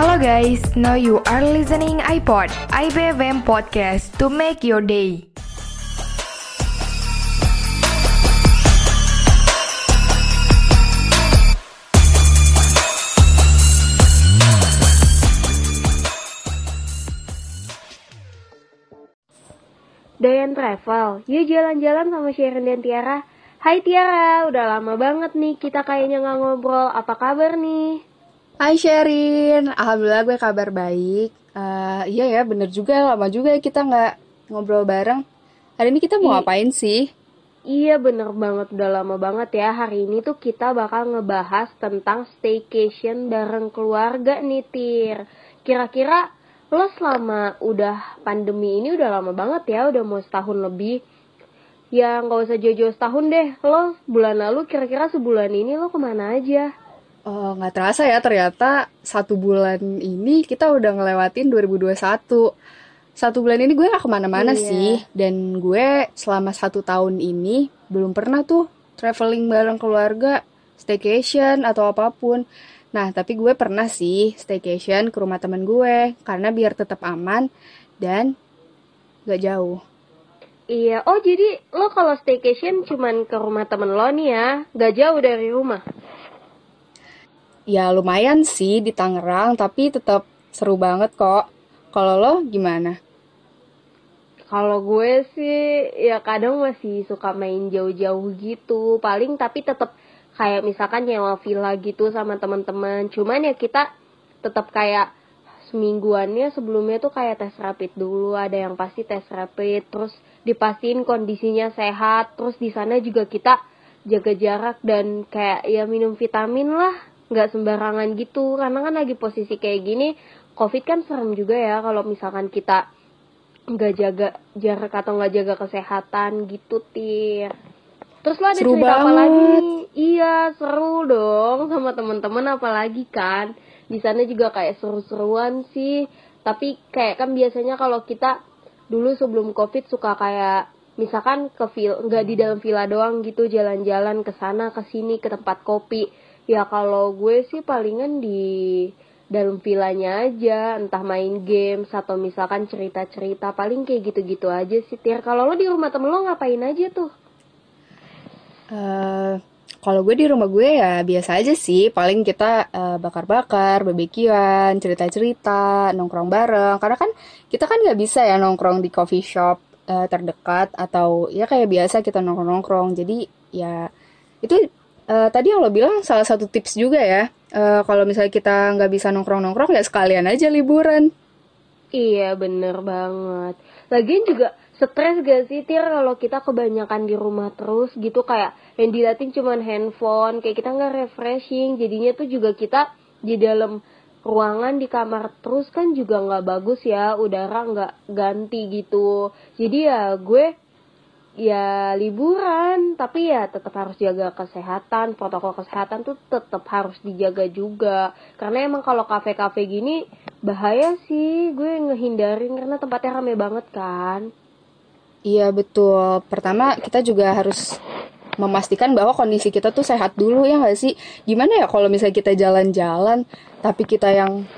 Hello guys, now you are listening iPod, IBFM podcast to make your day. Dayan Travel, yuk jalan-jalan sama Sharon dan Tiara. Hai Tiara, udah lama banget nih kita kayaknya nggak ngobrol. Apa kabar nih? Hai Sherin, Alhamdulillah gue kabar baik. Uh, iya ya, bener juga, lama juga ya kita nggak ngobrol bareng. Hari ini kita mau I ngapain sih? Iya bener banget, udah lama banget ya. Hari ini tuh kita bakal ngebahas tentang staycation bareng keluarga nih Tir. Kira-kira lo selama udah pandemi ini udah lama banget ya, udah mau setahun lebih. Ya nggak usah jauh-jauh setahun deh, lo bulan lalu kira-kira sebulan ini lo ke mana aja? Oh, nggak terasa ya ternyata satu bulan ini kita udah ngelewatin 2021. Satu bulan ini gue gak ke mana-mana Iya. sih. Dan gue selama satu tahun ini belum pernah tuh traveling bareng keluarga, staycation atau apa pun. Nah, tapi gue pernah sih staycation ke rumah temen gue karena biar tetap aman dan gak jauh. Iya, oh jadi lo kalau staycation cuman ke rumah temen lo nih ya, gak jauh dari rumah. Ya lumayan sih di Tangerang, tapi tetap seru banget kok. Kalau lo gimana? Kalau gue sih ya kadang masih suka main jauh-jauh gitu, paling tapi tetap kayak misalkan nyewa villa gitu sama teman-teman. Cuman ya kita tetap kayak semingguannya sebelumnya tuh kayak tes rapid dulu, ada yang pasti tes rapid, terus dipastiin kondisinya sehat, terus di sana juga kita jaga jarak dan kayak ya minum vitamin lah, nggak sembarangan gitu, karena kan lagi posisi kayak gini, covid kan serem juga ya kalau misalkan kita nggak jaga jarak atau nggak jaga kesehatan gitu tir. Terus lo ada Seru cerita apa banget. lagi iya seru dong sama temen-temen apalagi kan. Di sana juga kayak seru-seruan sih. Tapi kayak kan biasanya kalau kita dulu sebelum covid suka kayak misalkan ke vil nggak di dalam villa doang gitu jalan-jalan ke sana ke sini ke tempat kopi ya kalau gue sih palingan di dalam villanya aja entah main games atau misalkan cerita-cerita paling kayak gitu-gitu aja sih Tir kalau lo di rumah temen lo ngapain aja tuh Eh, kalau gue di rumah gue ya biasa aja sih. Paling kita eh, bakar-bakar, barbekyuan, cerita-cerita, nongkrong bareng. Karena kan kita kan nggak bisa ya nongkrong di coffee shop eh, terdekat atau ya kayak biasa kita nongkrong-nongkrong. Jadi ya itu eh, tadi yang lo bilang salah satu tips juga ya. Eh, kalau misalnya kita nggak bisa nongkrong-nongkrong ya sekalian aja liburan. Iya bener banget. Lagian juga stres gak sih Tir kalau kita kebanyakan di rumah terus gitu? Kayak yang diliatin cuman handphone kayak kita nggak refreshing. Jadinya tuh juga kita di dalam ruangan di kamar terus kan juga nggak bagus ya. Udara nggak ganti gitu. Jadi ya gue ya liburan tapi ya tetap harus jaga kesehatan protokol kesehatan tuh tetap harus dijaga juga karena emang kalau kafe-kafe gini bahaya sih gue ngehindarin karena tempatnya rame banget kan Iya betul. Pertama kita juga harus memastikan bahwa kondisi kita tuh sehat dulu ya nggak sih? Gimana ya kalau misalnya kita jalan-jalan tapi kita yang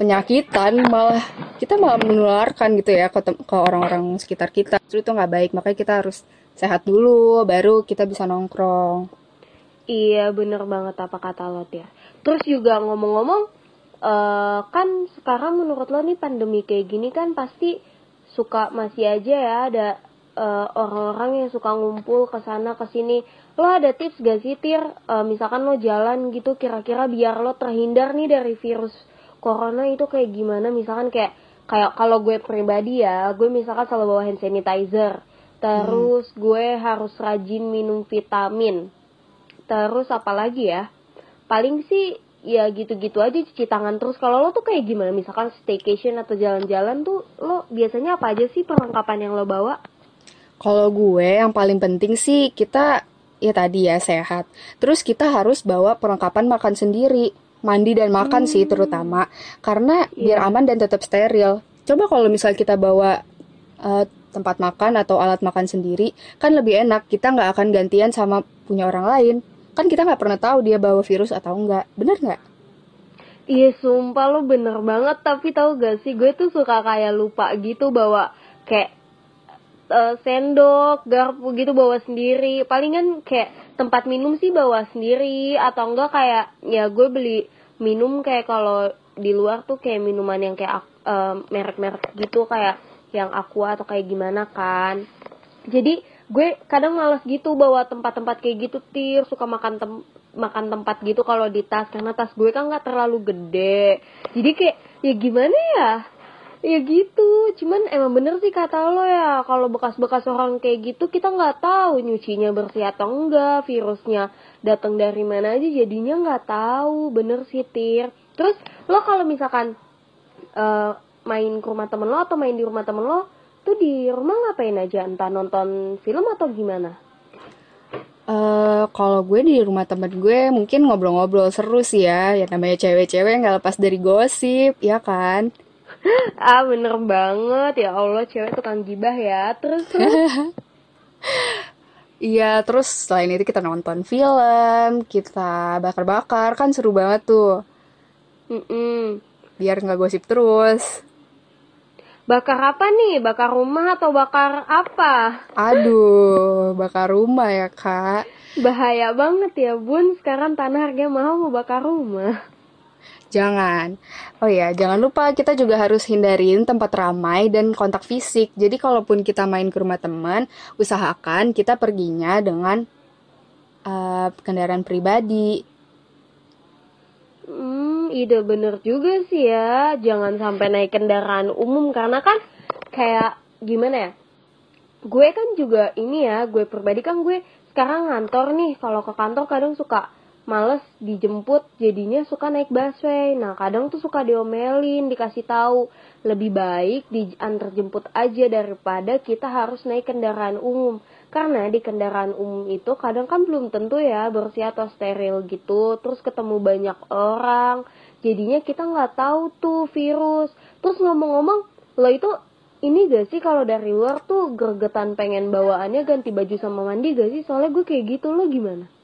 penyakitan malah kita malah menularkan gitu ya ke, orang-orang sekitar kita. Justru itu nggak baik. Makanya kita harus sehat dulu baru kita bisa nongkrong. Iya bener banget apa kata lo ya. Terus juga ngomong-ngomong, eh kan sekarang menurut lo nih pandemi kayak gini kan pasti suka masih aja ya ada eh, orang-orang yang suka ngumpul ke sana ke sini. Lo ada tips gak sih Tir? Eh, misalkan lo jalan gitu kira-kira biar lo terhindar nih dari virus corona itu kayak gimana? Misalkan kayak kayak kalau gue pribadi ya, gue misalkan selalu bawa hand sanitizer. Terus gue harus rajin minum vitamin. Terus apa lagi ya? Paling sih ya gitu-gitu aja cuci tangan terus. Kalau lo tuh kayak gimana? Misalkan staycation atau jalan-jalan tuh lo biasanya apa aja sih perlengkapan yang lo bawa? Kalau gue yang paling penting sih kita ya tadi ya sehat. Terus kita harus bawa perlengkapan makan sendiri, mandi dan makan sih terutama karena biar aman dan tetap steril. Coba kalau misal kita bawa eh, tempat makan atau alat makan sendiri, kan lebih enak. Kita nggak akan gantian sama punya orang lain. Kan kita nggak pernah tahu dia bawa virus atau enggak. Bener nggak? Iya sumpah lo bener banget tapi tahu gak sih gue tuh suka kayak lupa gitu bawa kayak eh, sendok, garpu gitu bawa sendiri. Palingan kayak tempat minum sih bawa sendiri. Atau enggak kayak ya gue beli minum kayak kalau di luar tuh kayak minuman yang kayak eh, merek-merek gitu kayak yang aqua atau kayak gimana kan. Jadi gue kadang males gitu bawa tempat-tempat kayak gitu tir. Suka makan tem makan tempat gitu kalau di tas. Karena tas gue kan nggak terlalu gede. Jadi kayak ya gimana ya ya gitu cuman emang bener sih kata lo ya kalau bekas-bekas orang kayak gitu kita nggak tahu nyucinya bersih atau enggak virusnya datang dari mana aja jadinya nggak tahu bener sih tir terus lo kalau misalkan eh, main ke rumah temen lo atau main di rumah temen lo tuh di rumah ngapain aja entah nonton film atau gimana Eh, kalau gue di rumah temen gue mungkin ngobrol-ngobrol seru sih ya. Ya namanya cewek-cewek nggak lepas dari gosip, ya kan? ah bener banget ya Allah cewek tukang gibah ya terus Iya, terus selain itu kita nonton film, kita bakar-bakar, kan seru banget tuh. Mm-mm. Biar nggak gosip terus. bakar apa nih bakar rumah atau bakar apa Aduh, bakar rumah ya kak. bahaya banget ya bun sekarang tanah harga mahal mau bakar rumah Jangan. Oh ya, jangan lupa kita juga harus hindarin tempat ramai dan kontak fisik. Jadi kalaupun kita main ke rumah teman, usahakan kita perginya dengan eh, kendaraan pribadi. Hmm, ide bener juga sih ya. Jangan sampai naik kendaraan umum karena kan kayak gimana ya? Gue kan juga ini ya, gue pribadi kan gue sekarang ngantor nih. Kalau ke kantor kadang suka males dijemput, jadinya suka naik busway. Nah, kadang tuh suka diomelin, dikasih tahu lebih baik diantar jemput aja daripada kita harus naik kendaraan umum. Karena di kendaraan umum itu kadang kan belum tentu ya bersih atau steril gitu. Terus ketemu banyak orang. Jadinya kita nggak tahu tuh virus. Terus ngomong-ngomong, lo itu ini gak sih kalau dari luar tuh gregetan pengen bawaannya ganti baju sama mandi gak sih? Soalnya gue kayak gitu lo gimana?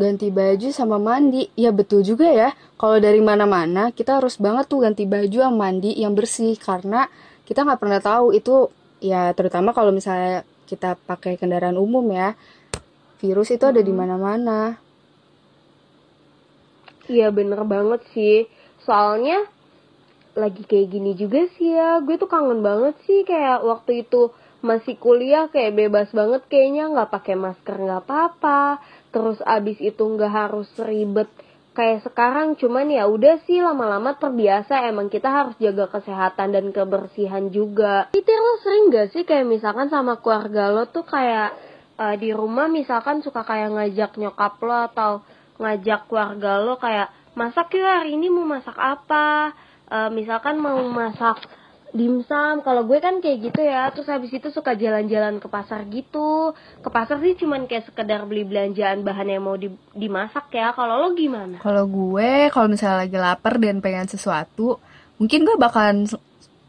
Ganti baju sama mandi. Ya betul juga ya. Kalau dari mana-mana kita harus banget tuh ganti baju sama mandi yang bersih karena kita nggak pernah tahu itu ya terutama kalau misalnya kita pakai kendaraan umum ya. Virus itu ada di mana-mana. Iya bener banget sih. Soalnya lagi kayak gini juga sih ya. Gue tuh kangen banget sih kayak waktu itu masih kuliah kayak bebas banget kayaknya nggak pakai masker nggak apa-apa. Terus abis itu nggak harus ribet kayak sekarang. Cuman ya udah sih lama-lama terbiasa. Emang kita harus jaga kesehatan dan kebersihan juga. Itu lo sering gak sih kayak misalkan sama keluarga lo tuh kayak eh, di rumah misalkan suka kayak ngajak nyokap lo atau ngajak keluarga lo kayak masak yuk hari ini mau masak apa? Eh, misalkan mau masak dimsum kalau gue kan kayak gitu ya terus habis itu suka jalan-jalan ke pasar gitu ke pasar sih cuman kayak sekedar beli belanjaan bahan yang mau di- dimasak ya kalau lo gimana Kalau gue, kalau misalnya lagi lapar dan pengen sesuatu, mungkin gue bakalan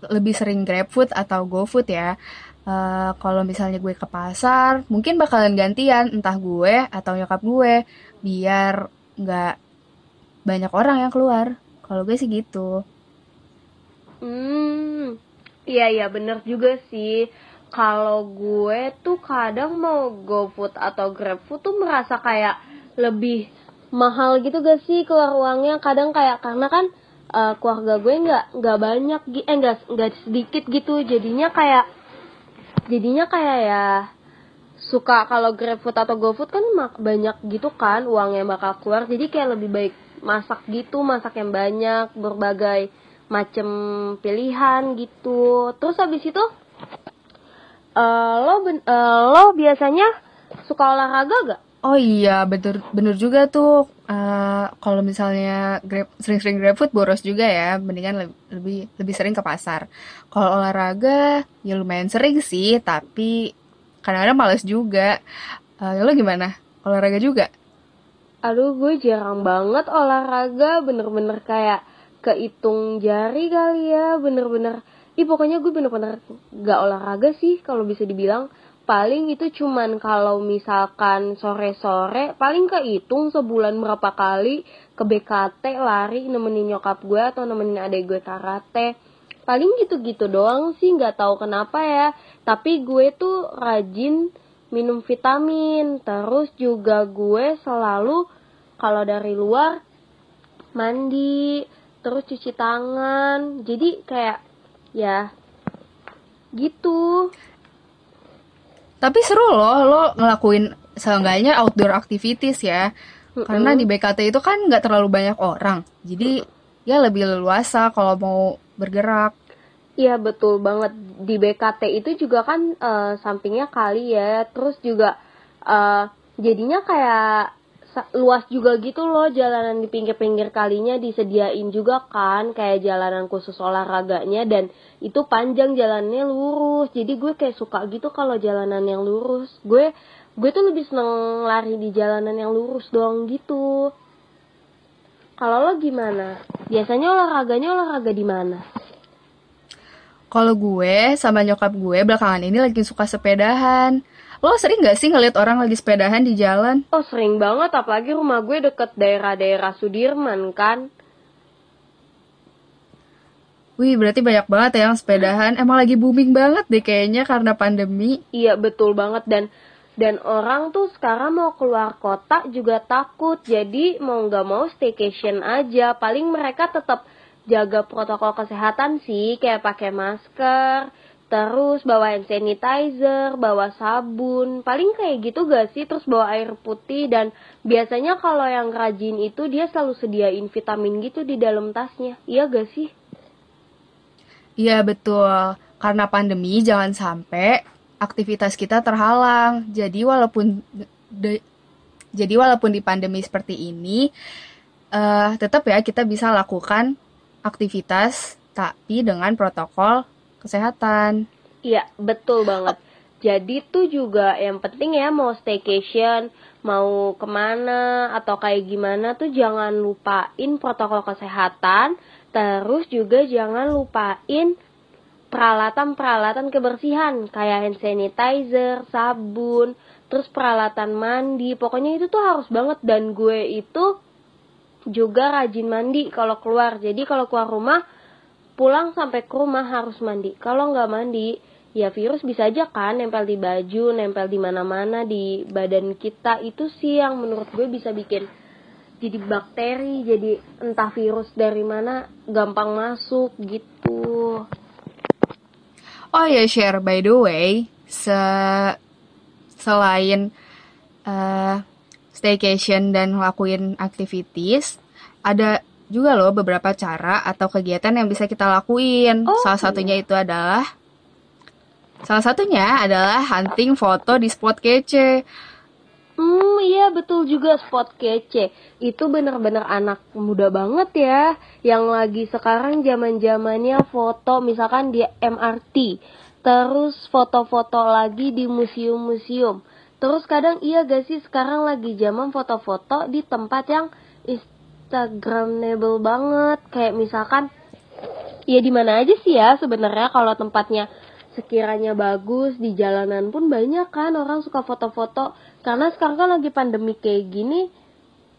lebih sering GrabFood atau GoFood ya. Eh, kalau misalnya gue ke pasar, mungkin bakalan gantian entah gue atau nyokap gue, biar nggak banyak orang yang keluar. Kalau gue sih gitu. Hmm, iya iya bener juga sih. Kalau gue tuh kadang mau GoFood atau GrabFood tuh merasa kayak lebih mahal gitu gak sih keluar uangnya. Kadang kayak karena kan eh, keluarga gue nggak nggak banyak, eh nggak nggak sedikit gitu. Jadinya kayak jadinya kayak ya suka kalau GrabFood atau GoFood kan banyak gitu kan uangnya bakal keluar. Jadi kayak lebih baik masak gitu, masak yang banyak, berbagai macem pilihan gitu. Terus habis itu eh, lo ben- eh, lo biasanya suka olahraga gak? Oh iya, bener, bener juga tuh. Eh, kalau misalnya grab, sering-sering GrabFood boros juga ya. Mendingan lebih, lebih lebih sering ke pasar. Kalau olahraga ya lumayan sering sih, tapi kadang-kadang males juga. Eh, lo gimana? Olahraga juga? Aduh gue jarang banget olahraga bener-bener kayak kehitung jari kali ya bener-bener. Ih pokoknya gue bener-bener gak olahraga sih kalau bisa dibilang. Paling itu cuman kalau misalkan sore-sore paling kehitung sebulan berapa kali ke BKT lari nemenin nyokap gue atau nemenin adek gue karate. Paling gitu-gitu doang sih nggak tahu kenapa ya. Tapi gue tuh rajin minum vitamin. Terus juga gue selalu kalau dari luar mandi terus cuci tangan jadi kayak ya gitu Tapi seru loh lo ngelakuin seenggaknya outdoor activities ya. Karena di BKT itu kan nggak terlalu banyak orang. Jadi ya lebih leluasa kalau mau bergerak. Iya betul banget di BKT itu juga kan eh, sampingnya kali ya, terus juga eh, jadinya kayak luas juga gitu loh jalanan di pinggir-pinggir kalinya disediain juga kan kayak jalanan khusus olahraganya dan itu panjang jalannya lurus. Jadi gue kayak suka gitu kalau jalanan yang lurus. Gue gue tuh lebih seneng lari di jalanan yang lurus doang gitu. Kalau lo gimana? Biasanya olahraganya olahraga di mana? Kalau gue sama nyokap gue belakangan ini lagi suka sepedahan. Lo sering gak sih ngeliat orang lagi sepedahan di jalan? Oh sering banget, apalagi rumah gue deket daerah-daerah Sudirman kan. Wih, berarti banyak banget ya yang sepedahan. Emang lagi booming banget deh kayaknya karena pandemi. Iya betul banget dan dan orang tuh sekarang mau keluar kota juga takut. Jadi mau nggak mau staycation aja. Paling mereka tetap jaga protokol kesehatan sih, kayak pakai masker, terus bawa hand sanitizer, bawa sabun. Paling kayak gitu gak sih? Terus bawa air putih dan biasanya kalau yang rajin itu dia selalu sediain vitamin gitu di dalam tasnya. Iya gak sih? Iya betul, karena pandemi jangan sampai aktivitas kita terhalang. Jadi walaupun de- jadi walaupun di pandemi seperti ini, eh tetap ya kita bisa lakukan aktivitas tapi dengan protokol kesehatan. Iya, betul banget. Jadi tuh juga yang penting ya mau staycation, mau ke mana atau kayak gimana tuh jangan lupain protokol kesehatan. Terus juga jangan lupain peralatan-peralatan kebersihan kayak hand sanitizer, sabun, terus peralatan mandi. Pokoknya itu tuh harus banget dan gue itu juga rajin mandi kalau keluar. Jadi kalau keluar rumah pulang sampai ke rumah harus mandi. Kalau nggak mandi, ya virus bisa aja kan nempel di baju, nempel di mana-mana di badan kita. Itu sih yang menurut gue bisa bikin jadi bakteri, jadi entah virus dari mana gampang masuk gitu. Oh ya share by the way, se selain eh, staycation dan ngelakuin activities, ada juga loh beberapa cara atau kegiatan yang bisa kita lakuin. Oh, salah satunya itu adalah salah satunya adalah hunting foto di spot kece. Hmm, iya betul juga spot kece. Itu bener-bener anak muda banget ya. Yang lagi sekarang zaman-zamannya foto misalkan di MRT. Terus foto-foto lagi di museum-museum. Terus kadang iya gak sih sekarang lagi zaman foto-foto di tempat yang instagramable banget. Kayak misalkan ya di mana aja sih ya sebenarnya kalau tempatnya sekiranya bagus di jalanan pun banyak kan orang suka foto-foto. Karena sekarang kan lagi pandemi kayak gini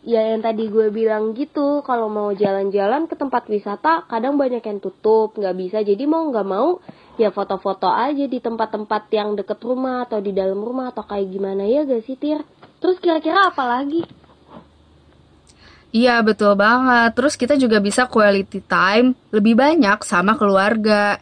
ya yang tadi gue bilang gitu kalau mau jalan-jalan ke tempat wisata kadang banyak yang tutup nggak bisa. Jadi mau nggak mau ya foto-foto aja di tempat-tempat yang deket rumah atau di dalam rumah atau kayak gimana. Ya gak sih Tir? Terus kira-kira apa lagi Iya betul banget. Terus kita juga bisa quality time lebih banyak sama keluarga.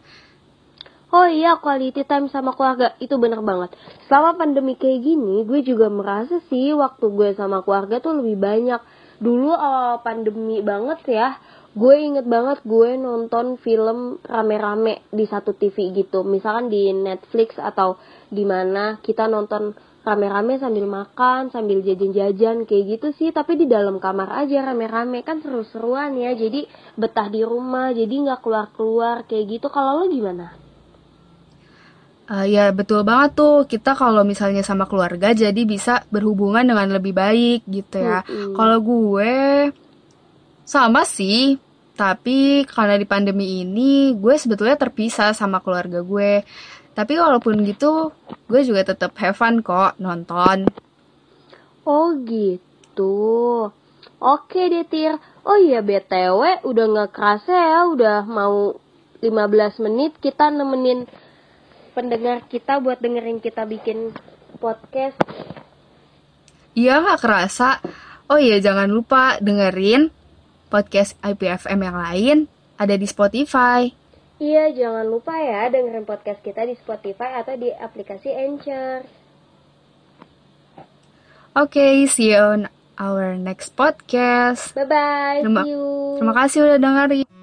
Oh iya, quality time sama keluarga itu bener banget. Selama pandemi kayak gini, gue juga merasa sih waktu gue sama keluarga tuh lebih banyak. Dulu awal pandemi banget ya, gue inget banget gue nonton film rame-rame di satu TV gitu. Misalkan di Netflix atau di mana kita nonton rame-rame sambil makan, sambil jajan-jajan kayak gitu sih. Tapi di dalam kamar aja rame-rame kan seru-seruan ya. Jadi betah di rumah, jadi nggak keluar-keluar kayak gitu. Kalau lo gimana? Eh, ya betul banget tuh kita kalau misalnya sama keluarga jadi bisa berhubungan dengan lebih baik gitu ya. Mm-mm. Kalau gue sama sih, tapi karena di pandemi ini gue sebetulnya terpisah sama keluarga gue. Tapi walaupun gitu, gue juga tetap have fun kok nonton. Oh gitu. Oke deh Tir. Oh iya BTW udah nggak kerasa ya udah mau 15 menit kita nemenin pendengar kita buat dengerin kita bikin podcast. Iya gak kerasa. Oh iya jangan lupa dengerin podcast IPFM yang lain ada di Spotify. Iya jangan lupa ya dengerin podcast kita di Spotify atau di aplikasi Anchor. Oke, okay, see you on our next podcast. Bye bye. Terima, see you. terima kasih udah dengerin.